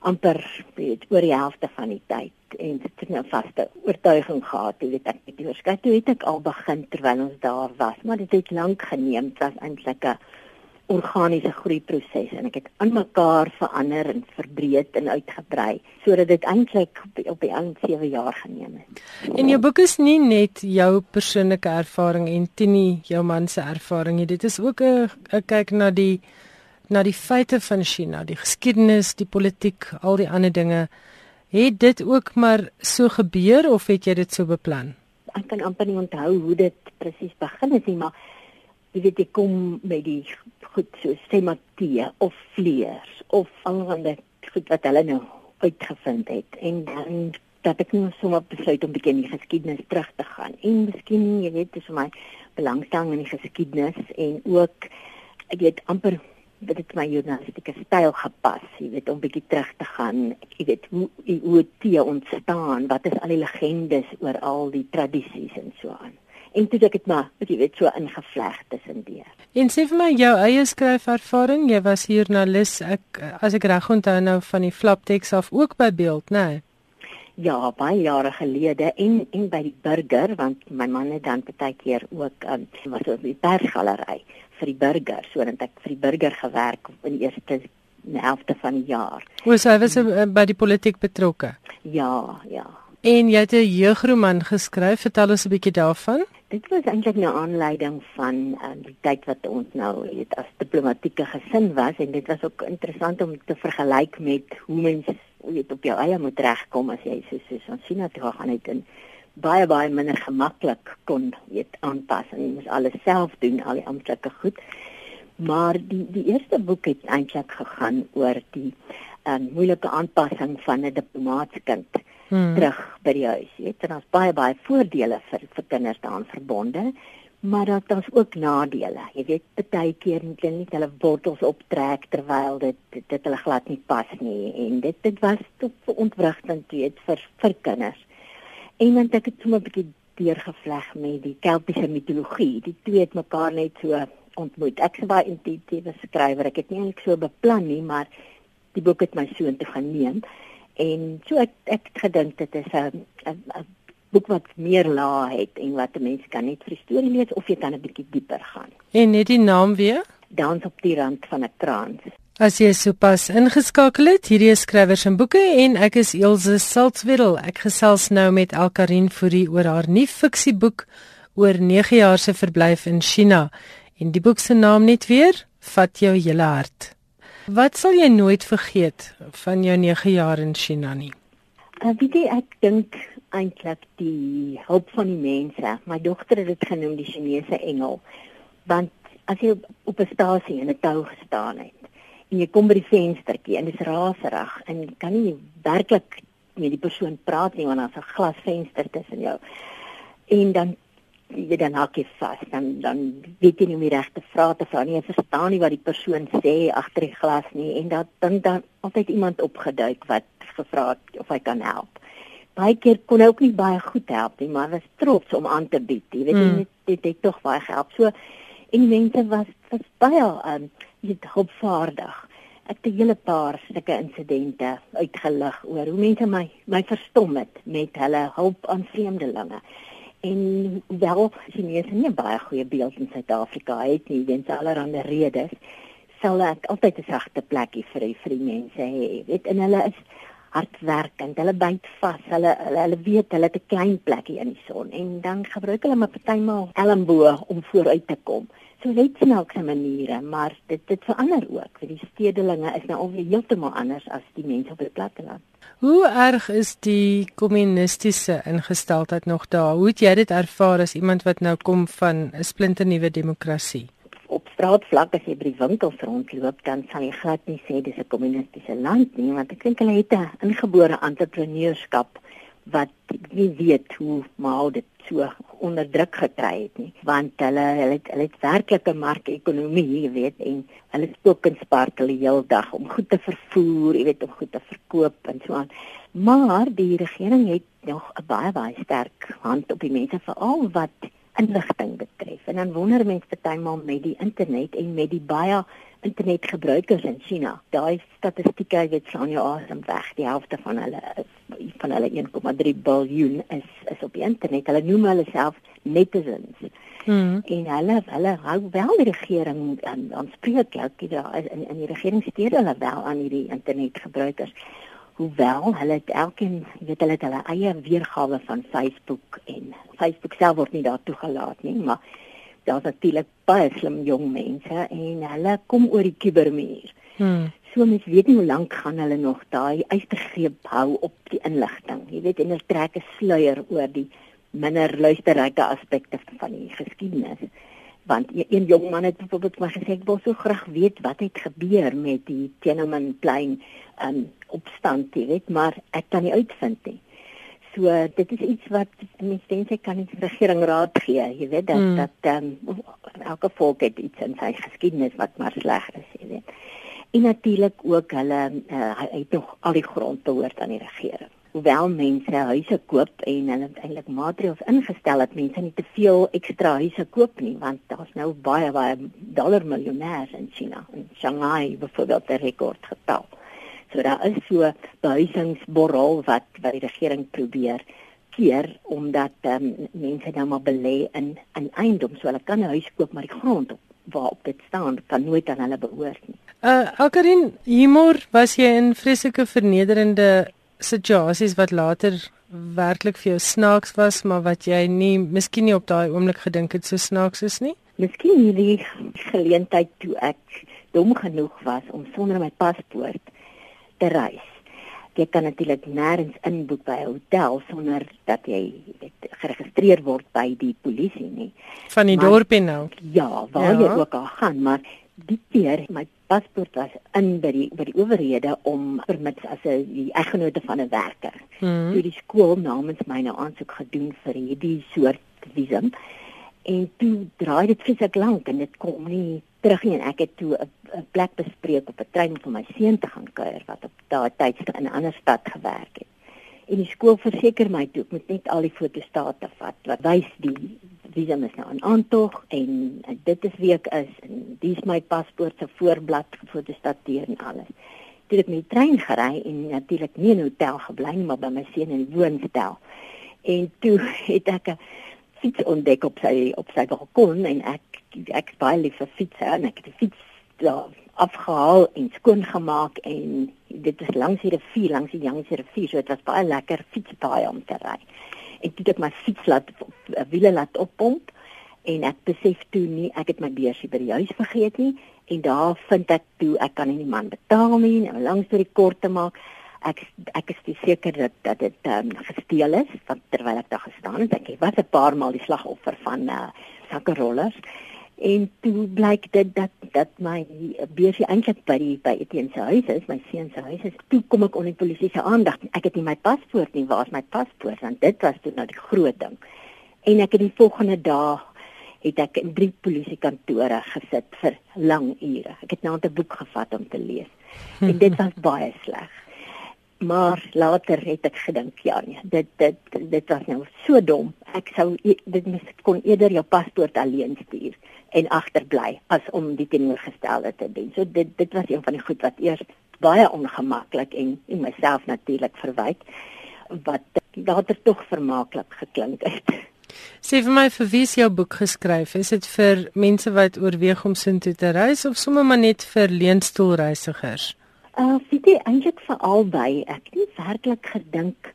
amper weet oor die helfte van die tyd en dit het 'n vaste oortuiging gehad hoe weet ek met die oorskry toe het ek al begin terwyl ons daar was maar dit het lank geneem dit was eintlik 'n organiese groeiproses en ek het aan mekaar verander en verbreed en uitgebrei sodat dit eintlik op die aan 7 jaar geneem het. En jou boek is nie net jou persoonlike ervaring en Tini jou man se ervaring nie. Dit is ook 'n kyk na die na die feite van China, die geskiedenis, die politiek, al die ander dinge. Het dit ook maar so gebeur of het jy dit so beplan? Ek kan amper nie onthou hoe dit presies begin het nie, maar jy weet ek kom met die goed so sê maar tee of vleers of allerlei goed wat hulle nou uitgevind het en dan dat ek nou sommer besluit om begin die geskiedenis terug te gaan en miskien jy weet dis vir my belangstelling in die geskiedenis en ook ek weet amper dit het my journalistieke styl gepas jy weet om bietjie terug te gaan jy weet hoe hoe tee ontstaan wat is al die legendes oor al die tradisies en so aan en toe ek dit maar jy weet so ingevleg tussen deur. En sê vir my jou eie skryfervaring, jy was hier na Lis ek as ek reg onthou nou van die flapteks af ook by beeld, né? Nee? Ja, baie jare gelede en en by die burger want my man het dan baie keer ook um, was op die persgalery vir die burger, sodat ek vir die burger gewerk in die eerste helfte van die jaar. Hoe sou jy uh, by die politiek betrokke? Ja, ja. En jy het 'n jeugroman geskryf, vertel ons 'n bietjie daarvan. Dit was eintlik 'n aanleiding van um, die tyd wat ons nou weet as diplomatieke gesin was en dit was ook interessant om te vergelyk met hoe mense weet op jou eie moet regkom as jy so so ons sien dat jy gaan net in baie baie minder gemaklik kon weet aanpas en jy moet alles self doen al die amptelike goed. Maar die die eerste boek het eintlik gegaan oor die um, moeilike aanpassing van 'n diplomatiekkind hmm. terug by die huis. Jy weet, daar's baie baie voordele vir vir kinders daaraan verbonde, maar daar daar's ook nadele. Jy weet, baie keer moet hulle net hulle wortels optrek terwyl dit dit, dit hulle glad nie pas nie en dit dit was tot ontwrigtend weet vir vir kinders. En dan ek het sommer 'n bietjie deurgevleg met die Keltiese mitologie. Die twee het mekaar net so ontmoet. Ek is baie intuïtiewe skrywer. Ek het nie eintlik so beplan nie, maar die boek het my so intoe geneem en so ek ek gedink dit is 'n 'n boek wat meer laag het en wat 'n mens kan net vir storie lees of jy dan 'n bietjie dieper gaan. En net die naam weer? Dans op die rand van 'n krans. As jy sopas ingeskakel het, hierdie is skrywers en boeke en ek is Elsje Saltzwedel. Ek gesels nou met Alkarin Fourie oor haar nuwe fiksieboek oor 9 jaar se verblyf in China. En die boek se naam net weer, Vat jou hele hart. Wat sal jy nooit vergeet van jou 9 jaar in China nie? Uh, weet jy ek dink eintlik die hulp van die mense. My dogter het dit genoem die Chinese engel. Want as jy op 'n stasie in 'n tou gestaan het en jy kom by die venstertjie en dit is raserig en jy kan nie werklik met die persoon praat nie want daar's 'n glasvenster tussen jou. En dan jy dan hak jy vas dan dan weet jy nie hoe reg te vra te vra nie jy verstaan nie wat die persoon sê agter die glas nie en dat dan dan altyd iemand opgeduik wat gevra het of hy kan help baie keer kon hy ook nie baie goed help nie maar was trots om aan te bied jy weet mm. dit het, het tog baie gehelp so en die mense was was baie um, weet hulpvaardig. Ek het 'n hele paar sulke insidente uitgelig oor hoe mense my my verstom het met hulle hulp aan vreemdelinge. En wel Chinese nie baie goeie beeld in Suid-Afrika. Het nie weens allerlei redes. Sal ek altyd 'n sagte plekkie vir vir die mense hê weet. En hulle is hardwerkend. Hulle byt vas. Hulle, hulle hulle weet hulle het 'n klein plekkie in die son. En dan gebruik hulle maar partymal elmbo om vooruit te kom snaakse maniere maar dit dit verander ook die stedelinge is nou alweer heeltemal anders as die mense op die platteland Hoe erg is die kommunistiese ingesteldheid nog daar? Hoe het jy dit ervaar as iemand wat nou kom van 'n splinternuwe demokrasie? Op straatvlak as jy by die winkels rondloop, dan sal jy glad nie sê dis 'n kommunistiese land nie, want ek dink hulle het 'n ingebore entrepreneurskap wat nie weet hoe maar dit so onderdruk gekry het nie want hulle hulle het, hulle het werklike markekonomie jy weet en hulle spook en spartel die hele dag om goed te vervoer jy weet om goed te verkoop en so aan maar die regering het nog 'n baie baie sterk hand op die mense veral wat inligting betref. En dan wonder mense partymal met die internet en met die baie internetgebruikers in China. Daai statistieke weet slaan jou asem weg. Die helfte van hulle van hulle 1,3 miljard is is op die internet. Hulle noem hulle self netizens. Hmm. En hulle hulle hou wel die regering aan aan spreek ook in in die regering steun hulle wel aan hierdie internetgebruikers hoewel hulle elkeen weet hulle het hulle eie weergawe van Facebook en Facebook self word nie daar toegelaat nie maar daar's natuurlik baie slim jong mense en hulle kom oor die kubermuur. Hmm. So mens weet nie hoe lank gaan hulle nog daai uitgegreep hou op die inligting. Jy weet en hulle trek 'n sluier oor die minder luisterryke aspekte van die geskiedenis want een jong man het byvoorbeeld maar gesê ek wil so graag weet wat het gebeur met die Tiananmen plein um, opstand jy weet maar ek kan nie uitvind nie so dit is iets wat mense dink ek kan die regering raad gee jy weet dat mm. dat um, elke volk het iets in sy geskiedenis wat maar sleg is jy weet en natuurlik ook hulle uh, hy het nog al die grond behoort aan die regering hoewel mense huise koop en hulle eintlik maatreëls ingestel het mense nie te veel ekstra huise koop nie want daar's nou baie baie dollar miljonêers in China in Shanghai byvoorbeeld 'n rekord getal. So daar is so behuisingsborrel wat wat die regering probeer keer omdat um, mense nou maar belê in in eiendom so hulle kan 'n huis koop maar die grond op waarop dit staan kan nooit aan hulle behoort nie. Uh Alkarin, humor was jy in vreeslike vernederende situasies wat later werklik vir jou snaaks was, maar wat jy nie miskien nie op daai oomblik gedink het so snaaks is nie? Miskien hierdie geleentheid toe ek dom genoeg was om sonder my paspoort te reis. Jy kan natuurlik nêrens inboek by 'n hotel sonder dat jy weet geregistreer word by die polisie nie. Van die dorpie nou. Ja, waar ja. jy ook al gaan, maar die keer my paspoort was in by die by die owerhede om permits as 'n die eggenote van 'n werker. Mm. Toe die skool namens my nou aansoek gedoen vir hierdie soort visum en toe draai dit vreeslik lank en dit kom nie terug nie en ek het toe 'n plek bespreek op 'n trein vir my seun te gaan kuier wat op daai tyd in 'n ander stad gewerk het. En die skool verseker my toe ek moet net al die fotostate vat wat wys die visum is nou in aantog en dit is wie ek is en dis my paspoort se voorblad gefotostateer en alles. Toe ek met die trein gery en natuurlik nie in 'n hotel gebly nie, maar by my seun in die woonstel. En toe het ek 'n fiets ontdek op sy op sy balkon en ek ek baie lief vir fiets en ek het die fiets daar afgehaal en skoon gemaak en dit is langs die rivier, langs die Yangtze rivier, so dit was baie lekker fietspaai om te ry en toe ek my fiets laat eh, wiele laat oppomp en ek besef toe nie ek het my beursie by die huis vergeet nie en daar vind ek toe ek kan nie die man betaal nie en langs deur die kort te maak ek ek is seker dat dat dit um, gesteel is want terwyl ek daar gestaan het ek was 'n paar maal die slagoffer van uh, sakkerollers en toe blyk dit dat dat my beursie eintlik by die by Etienne se huis is, my seun se huis is. Toe kom ek onder die polisie se aandag. Ek het nie my paspoort nie. Waar is my paspoort? Want dit was toe nou die groot ding. En ek het die volgende dag het ek in drie polisiekantore gesit vir lang ure. Ek het nou 'n boek gevat om te lees. En dit was baie sleg. Maar later het ek gedink, ja nee, dit dit dit was nou so dom. Ek sou e, dit mis kon eerder jou paspoort alleen stuur en agterbly as om die teenoorgestelde te doen. So dit dit was een van die goed wat eers baie ongemaklik en en myself natuurlik verwyk wat later tog vermaaklik geklink het. Sê vir my vir wie is jou boek geskryf? Is dit vir mense wat oorweeg om sin toe te reis of sommer maar net vir leenstoelreisigers? Uh, dit is eintlik vir albei. Ek het nie werklik gedink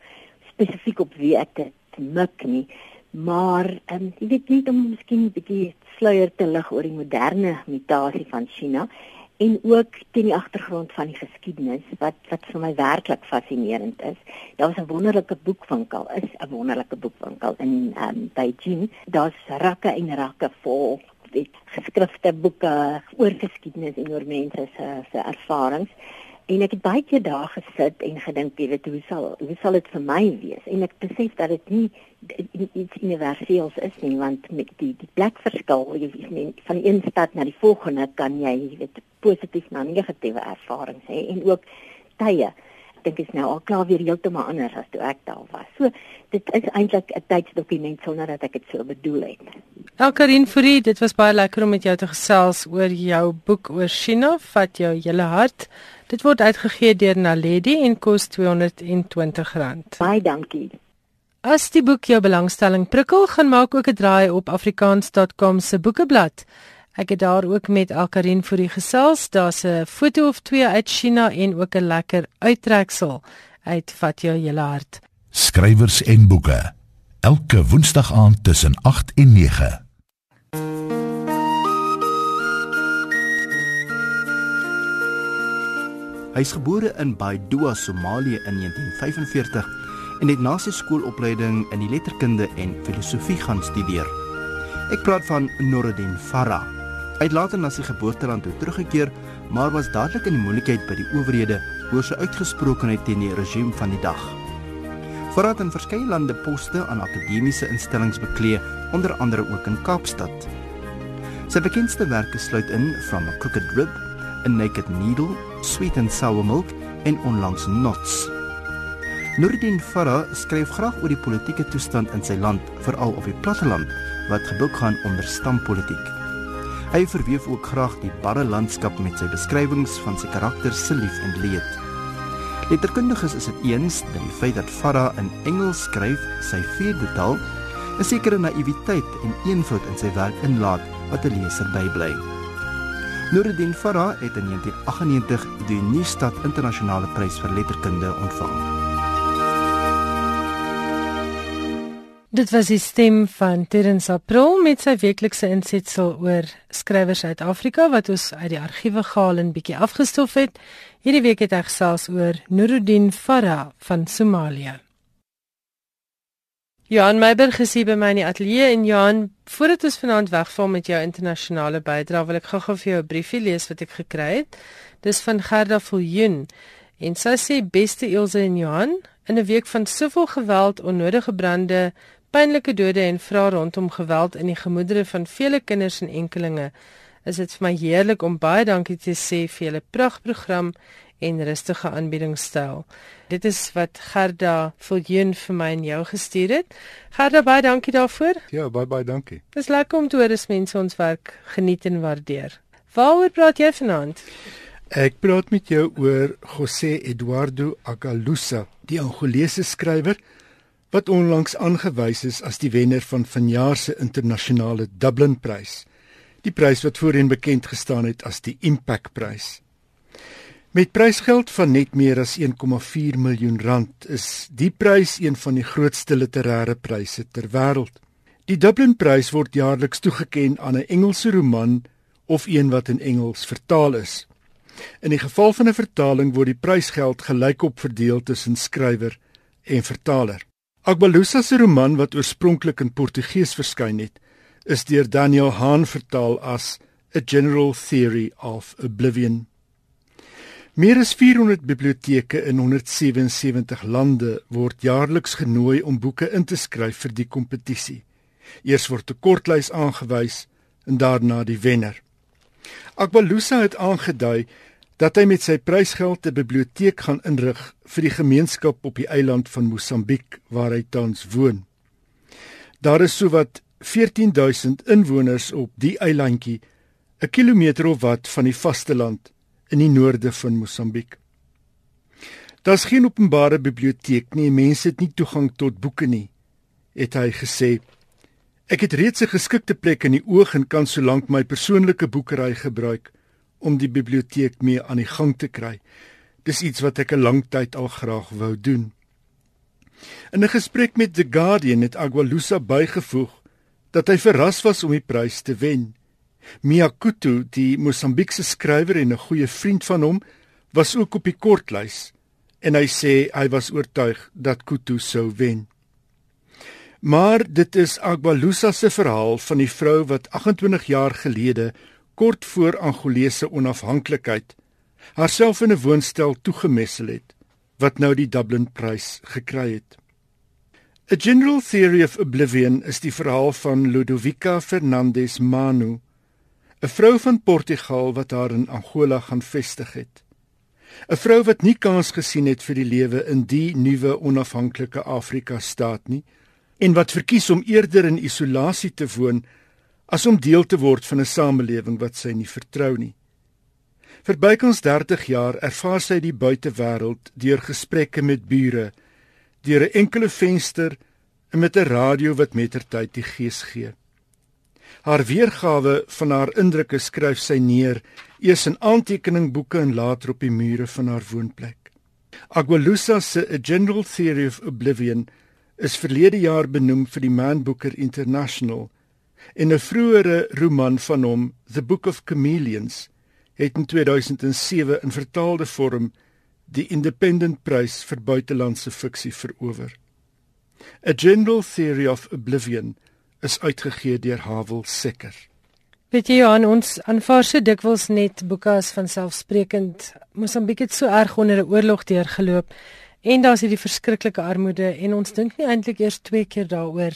spesifiek op wie ek dit mik nie, maar ehm um, jy weet net om miskien 'n bietjie sluier te lig oor die moderne mutasie van China en ook teen die agtergrond van die geskiedenis wat wat vir my werklik fascinerend is. Daar was 'n wonderlike boekwinkel, is 'n wonderlike boekwinkel in um, Beijing. Daar's rakke en rakke vol met geskrifte boeke oor geskiedenis en oor mense se se ervarings en ek het baie keer daar gesit en gedink jy weet hoe sal hoe sal dit vir my wees en ek besef dat dit nie iets universeels is nie want met die die plek verskil jy weet van een stad na die volgende kan jy jy weet positief na negatiewe ervarings hê en ook tye dink dit is nou al klaar weer heeltemal anders as toe ek daar was. So dit is eintlik 'n tydsdokument sonder dat ek dit so bedoel het. Elkarin Fourie, dit was baie lekker om met jou te gesels oor jou boek oor China, vat jou hele hart. Dit word uitgegee deur Naledi en kos R220. Baie dankie. As die boek jou belangstelling prikkel, gaan maak ook 'n draai op afrikaans.com se boekeblad. Ek het daar ook met Alkarin vir die gesels. Daar's 'n foto of twee uit China en ook 'n lekker uittreksel uit Vat jou hele hart. Skrywers en boeke. Elke Woensdag aand tussen 8 en 9. Hy is gebore in Baidoa, Somalië in 1945 en het na sy skoolopleiding in die letterkunde en filosofie gaan studeer. Ek praat van Noordin Farah. Hy het later na sy geboorteland toe teruggekeer, maar was dadelik in die moeilikheid by die owerhede oor sy uitgesprokenheid teen die regime van die dag. Voordat in verskeie lande poste aan akademiese instellings beklee, onder andere ook in Kaapstad. Sy bekendste werke sluit in From a Crooked Rib, A Naked Needle, Sweet and Sour Milk en onlangs Knots. Nurdin Farah skryf graag oor die politieke toestand in sy land, veral op die platteland wat gebuk gaan onder stampolitiek. Hy verweef ook graag die barre landskap met sy beskrywings van sy karakters se lief en leed. Letterkundiges is dit eens dat die feit dat Farah in Engels skryf, sy vierde taal, 'n sekere naïwiteit en eenvoud in sy werk inlaat wat 'n leser bybly. Nuruddin Farah het in 1998 die Nuutstad Internasionale Prys vir Letterkunde ontvang. Dit was die stem van Terence April met sy weeklikse insetsel oor skrywers uit Afrika wat ons uit die argiewe gehaal en bietjie afgestof het. Hierdie week het hy gesels oor Nuruddin Farah van Somalië. Johan Meiber gesien by my in die ateljee en Johan, voordat ons vanaand wegval met jou internasionale bydrae, wil ek gou-gou vir jou 'n briefie lees wat ek gekry het. Dis van Gerda Viljoen en sy sê beste Elsje en Johan, in 'n week van soveel geweld, onnodige brande, pynlike dode en vrae rondom geweld in die gemoedere van vele kinders en enkelinge. Is dit vir my heerlik om baie dankie te sê vir julle pragtprogram en rustige aanbiedingstyl. Dit is wat Gerda Viljoen vir my en jou gestuur het. Gerda, baie dankie daarvoor. Ja, baie baie dankie. Dis lekker om te hoor as mense ons werk geniet en waardeer. Waaroor praat jy vanaand? Ek praat met jou oor José Eduardo Agalusa, die Angolese skrywer wat onlangs aangewys is as die wenner van vanjaar se internasionale Dublin Prys. Die prys wat voorheen bekend gestaan het as die Impact Prys. Met prysgeld van net meer as 1,4 miljoen rand is die prys een van die grootste literêre pryse ter wêreld. Die Dublin Prys word jaarliks toegekend aan 'n Engelse roman of een wat in Engels vertaal is. In die geval van 'n vertaling word die prysgeld gelykop verdeel tussen skrywer en vertaler. Agbalusa se roman wat oorspronklik in Portugees verskyn het, is deur Daniel Hahn vertaal as A General Theory of Oblivion. Meer as 400 biblioteke in 177 lande word jaarliks genooi om boeke in te skryf vir die kompetisie. Eers word 'n kortlys aangewys en daarna die wenner. Agbalusa het aangedui dat hy met sy prysgeld 'n biblioteek gaan inrig vir die gemeenskap op die eiland van Mosambiek waar hy tans woon. Daar is sowat 14000 inwoners op die eilandjie, 'n kilometer of wat van die vasteland in die noorde van Mosambiek. Daar's geen openbare biblioteek nie, mense het nie toegang tot boeke nie, het hy gesê. Ek het reeds 'n geskikte plek in die oog en kan solank my persoonlike boekery gebruik om die biblioteek mee aan die gang te kry. Dis iets wat ek 'n lang tyd al graag wou doen. In 'n gesprek met The Guardian het Agualusa bygevoeg dat hy verras was om die prys te wen. Mia Kutu, die Mosambiekse skrywer en 'n goeie vriend van hom, was ook op die kortlys en hy sê hy was oortuig dat Kutu sou wen. Maar dit is Agualusa se verhaal van die vrou wat 28 jaar gelede kort voor Angolese onafhanklikheid haarself in 'n woonstel toegemessel het wat nou die Dublin Prys gekry het. A General Theory of Oblivion is die verhaal van Ludovica Fernandes Manu, 'n vrou van Portugal wat haar in Angola gaan vestig het. 'n Vrou wat nie kans gesien het vir die lewe in die nuwe onafhanklike Afrika staat nie en wat verkies om eerder in isolasie te woon as om deel te word van 'n samelewing wat sy nie vertrou nie. Vir bykans 30 jaar ervaar sy die buitewêreld deur gesprekke met bure, deur 'n enkele venster en met 'n radio wat mettertyd die gees gee. Haar weergawe van haar indrukke skryf sy neer, eers in aantekeningboeke en later op die mure van haar woonplek. Agualusa se A General Theory of Oblivion is verlede jaar benoem vir die Man Booker International en 'n vroeëre roman van hom, The Book of Chameleons, het in 2007 in vertaalde vorm die Independent Prys vir buitelandse fiksie verower. A General Theory of Oblivion is uitgegee deur Havel Secker. Weet jy Johan, ons aanvaar so dikwels net boeke as van selfsprekend. Mosambiek het so erg onder 'n oorlog deurgeloop en daar's hierdie verskriklike armoede en ons dink nie eintlik eers twee keer daaroor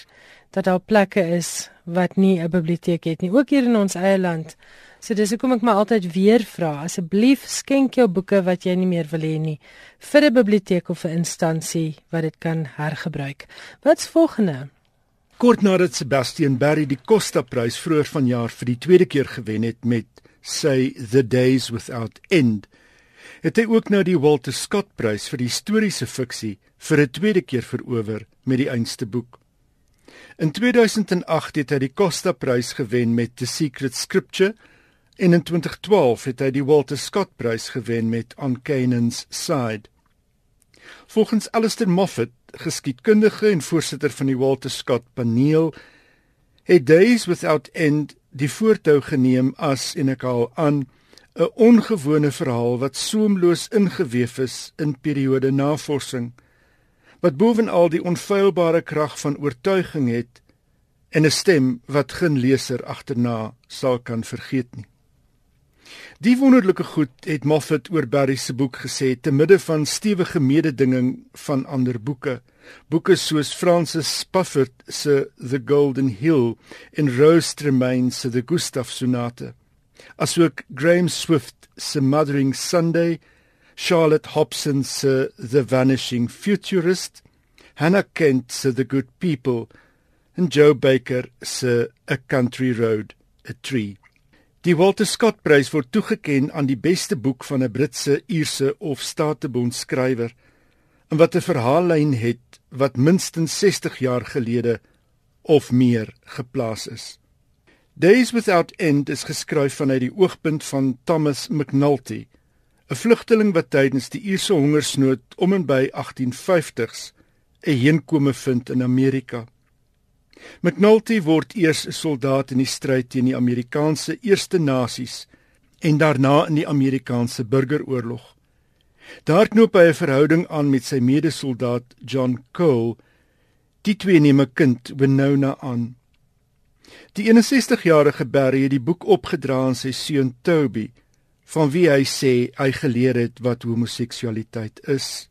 dat daar plekke is wat nie 'n biblioteek het nie, ook hier in ons eie land. So dis hoekom ek my altyd weer vra, asseblief skenk jou boeke wat jy nie meer wil hê nie vir 'n biblioteek of 'n instansie wat dit kan hergebruik. Wat's volgende? Kort nadat Sebastian Barry die Costa-prys vroeër vanjaar vir die tweede keer gewen het met sy The Days Without End, het hy ook nou die Walter Scott-prys vir historiese fiksie vir 'n tweede keer verower met die einste boek. In 2008 het hy die Costa-prys gewen met The Secret Scripture en in 2012 het hy die Walter Scott-prys gewen met On Canaan's Side. Volgens Alistair Moffat, geskiedkundige en voorsitter van die Walter Scott paneel, het Days Without End die voortou geneem as en ek haal aan 'n ongewone verhaal wat soemloos ingeweef is in periode navorsing wat bovenal die onfeilbare krag van oortuiging het en 'n stem wat geen leser agterna sal kan vergeet nie. Die wonderlike goed het Moffat oor Barry se boek gesê te midde van stewige mededinging van ander boeke. Boeke soos Francis Spufford se The Golden Hill en Rose Tremaine se The Gustav Sonate. Asook Graham Swift se Mothering Sunday, Charlotte Hobson se The Vanishing Futurist, Hannah Kent se The Good People en Joe Baker se A Country Road, A Tree. Die Walter Scott Prys word toegekend aan die beste boek van 'n Britse, Ierse of Statebond skrywer en wat 'n verhaallyn het wat minstens 60 jaar gelede of meer geplaas is. Days Without End is geskryf vanuit die oogpunt van Thomas McNulty, 'n vlugteling wat tydens die Ierse hongersnood om en by 1850s 'n heenkome vind in Amerika. McNulty word eers 'n soldaat in die stryd teen die Amerikaanse Eerste Nasies en daarna in die Amerikaanse Burgeroorlog. Daar knoop hy 'n verhouding aan met sy medesoldaat John Cole. Die twee neem 'n kind, Winona, aan. Die 61-jarige Barry het die boek opgedra aan sy seun Toby, van wie hy sê hy geleer het wat homoseksualiteit is.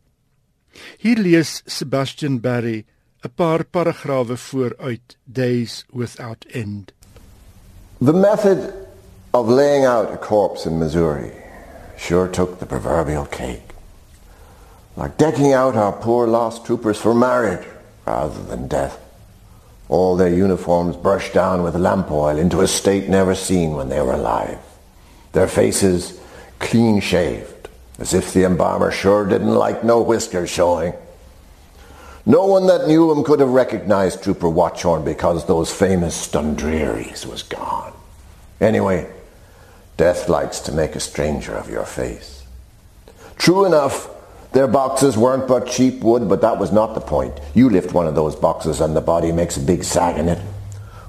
Hier lees Sebastian Barry 'n paar paragrawe vooruit Days Without End. The method of laying out a corpse in Missouri sure took the proverbial cake. Like decking out our poor lost troopers for marriage rather than death. All their uniforms brushed down with lamp oil into a state never seen when they were alive. Their faces clean shaved, as if the embalmer sure didn't like no whiskers showing. No one that knew him could have recognized Trooper Watchorn because those famous Dundrearies was gone. Anyway, death likes to make a stranger of your face. True enough, their boxes weren't but cheap wood, but that was not the point. You lift one of those boxes and the body makes a big sag in it.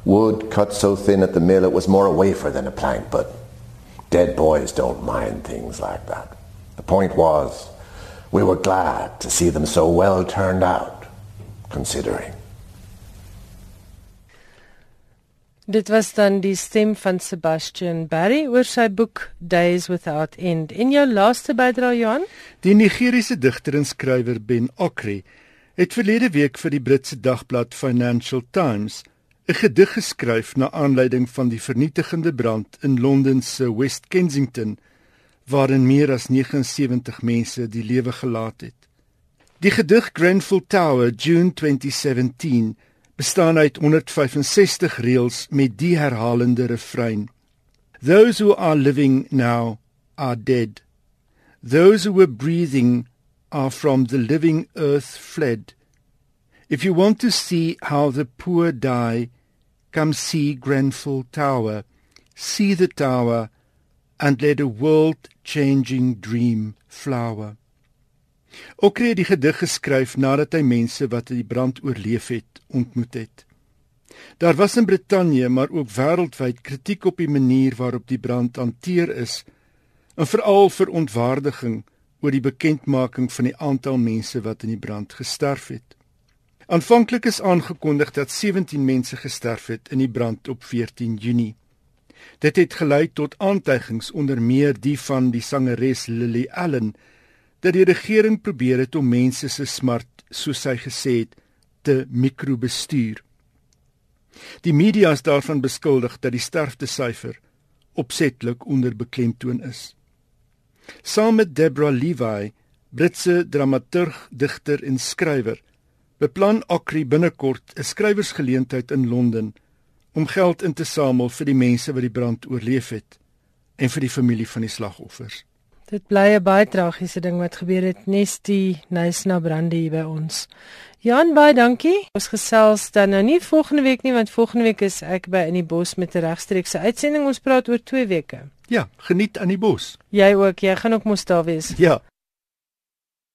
Wood cut so thin at the mill it was more a wafer than a plank, but dead boys don't mind things like that. The point was, we were glad to see them so well turned out considering. Dit was dan die stem van Sebastian Barry oor sy boek Days Without End. In jou laaste bydrae Johan, die Nigeriese digter en skrywer Ben Okri het verlede week vir die Britse dagblad Financial Times 'n gedig geskryf na aanleiding van die vernietigende brand in Londen se West Kensington waarin meer as 79 mense die lewe gelaat het. Die gedig Grenfell Tower June 2017 bestaan uit 165 reëls met die herhalende refrein. Those who are living now are dead. Those who were breathing are from the living earth fled. If you want to see how the poor die, come see Grenfell Tower. See the tower and let a world-changing dream flower. Okre het die gedig geskryf nadat hy mense wat die brand oorleef het, ontmoet het. Daar was in Brittanje, maar ook wêreldwyd kritiek op die manier waarop die brand hanteer is, en veral verontwaardiging oor die bekendmaking van die aantal mense wat in die brand gesterf het. Aanvanklik is aangekondig dat 17 mense gesterf het in die brand op 14 Junie. Dit het gelei tot aantuigings onder meer die van die sangeres Lily Allen dat die regering probeer het om mense se smart, soos sy gesê het, te mikrobestuur. Die media is daarvan beskuldig dat die sterftesyfer opsetlik onder beklemtoon is. Saam met Deborah Levi, Britse dramaturg, digter en skrywer, beplan Akri binnekort 'n skrywersgeleentheid in Londen om geld in te samel vir die mense wat die brand oorleef het en vir die familie van die slagoffers. Dit bly 'n baie tragiese ding wat gebeur het nes die Nysna brande hier by ons. Jan baie dankie. Ons gesels dan nou nie volgende week nie want volgende week is ek by in die bos met 'n regstreekse uitsending. Ons praat oor 2 weke. Ja, geniet aan die bos. Jy ook, jy gaan ook mos daar wees. Ja.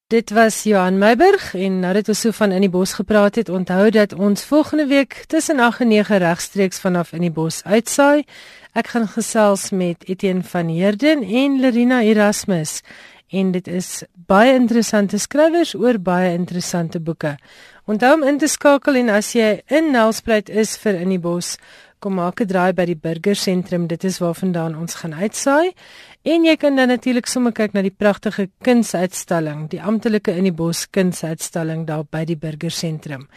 Dit was Johan Meiburg en nou dat ons so van in die bos gepraat het, onthou dat ons volgende week tussen 8 en 9 regstreeks vanaf in die bos uitsaai. Ek gaan gesels met Etienne van Heerden en Lerina Erasmus en dit is baie interessante skrywers oor baie interessante boeke. Onthou om in te skakel en as jy in Nelspruit is vir in die bos, kom maak 'n draai by die burgersentrum. Dit is waarvandaan ons gaan uitsaai. En jy kan dan natuurlik sommer kyk na die pragtige kunsuitstalling, die amptelike in die bos kunsuitstalling daar by die burgersentrum.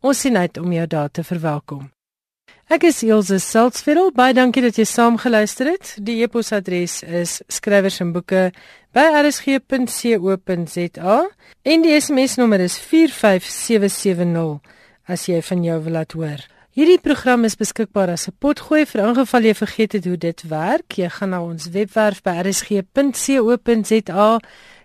Ons sien uit om jou daar te verwelkom. Ek is Elsje Salzveld. Baie dankie dat jy saamgeluister het. Die e-posadres is skrywers en die SMS-nommer is 45770 as jy van jou wil laat hoor. Hierdie program is beskikbaar as 'n potgooi vir ingeval jy vergeet het hoe dit werk. Jy gaan na ons webwerf by rsg.co.za,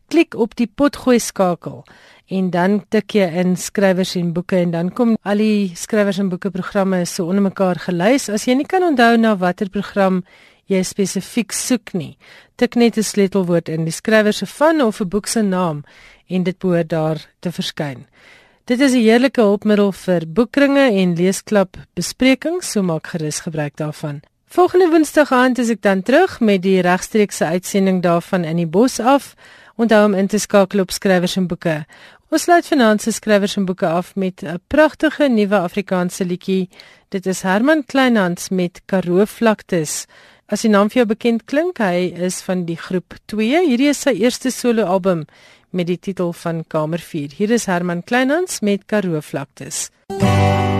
klik op die potgooi skakel en dan tik jy in skrywers en boeke en dan kom al die skrywers en boeke programme so onder mekaar gelys. As jy nie kan onthou na watter program jy spesifiek soek nie, tik net 'n sleutelwoord in die skrywer se van of 'n boek se naam en dit behoort daar te verskyn. Dit is 'n heerlike hulpmiddel vir boekringe en leesklub besprekings, so maak gerus gebruik daarvan. Volgende Woensdag aand is ek dan terug met die regstreekse uitsending daarvan in die bos af. Onthou om in te skakel op skrywers en boeke. Ons sluit vanaand se skrywers en boeke af met 'n pragtige nuwe Afrikaanse liedjie. Dit is Herman Kleinhans met Karoo Vlaktes. As die naam vir jou bekend klink, hy is van die groep 2. Hierdie is sy eerste solo album met die titel van Kamer 4. Hier is Herman Kleinhans met Karoo Vlaktes. MUZIEK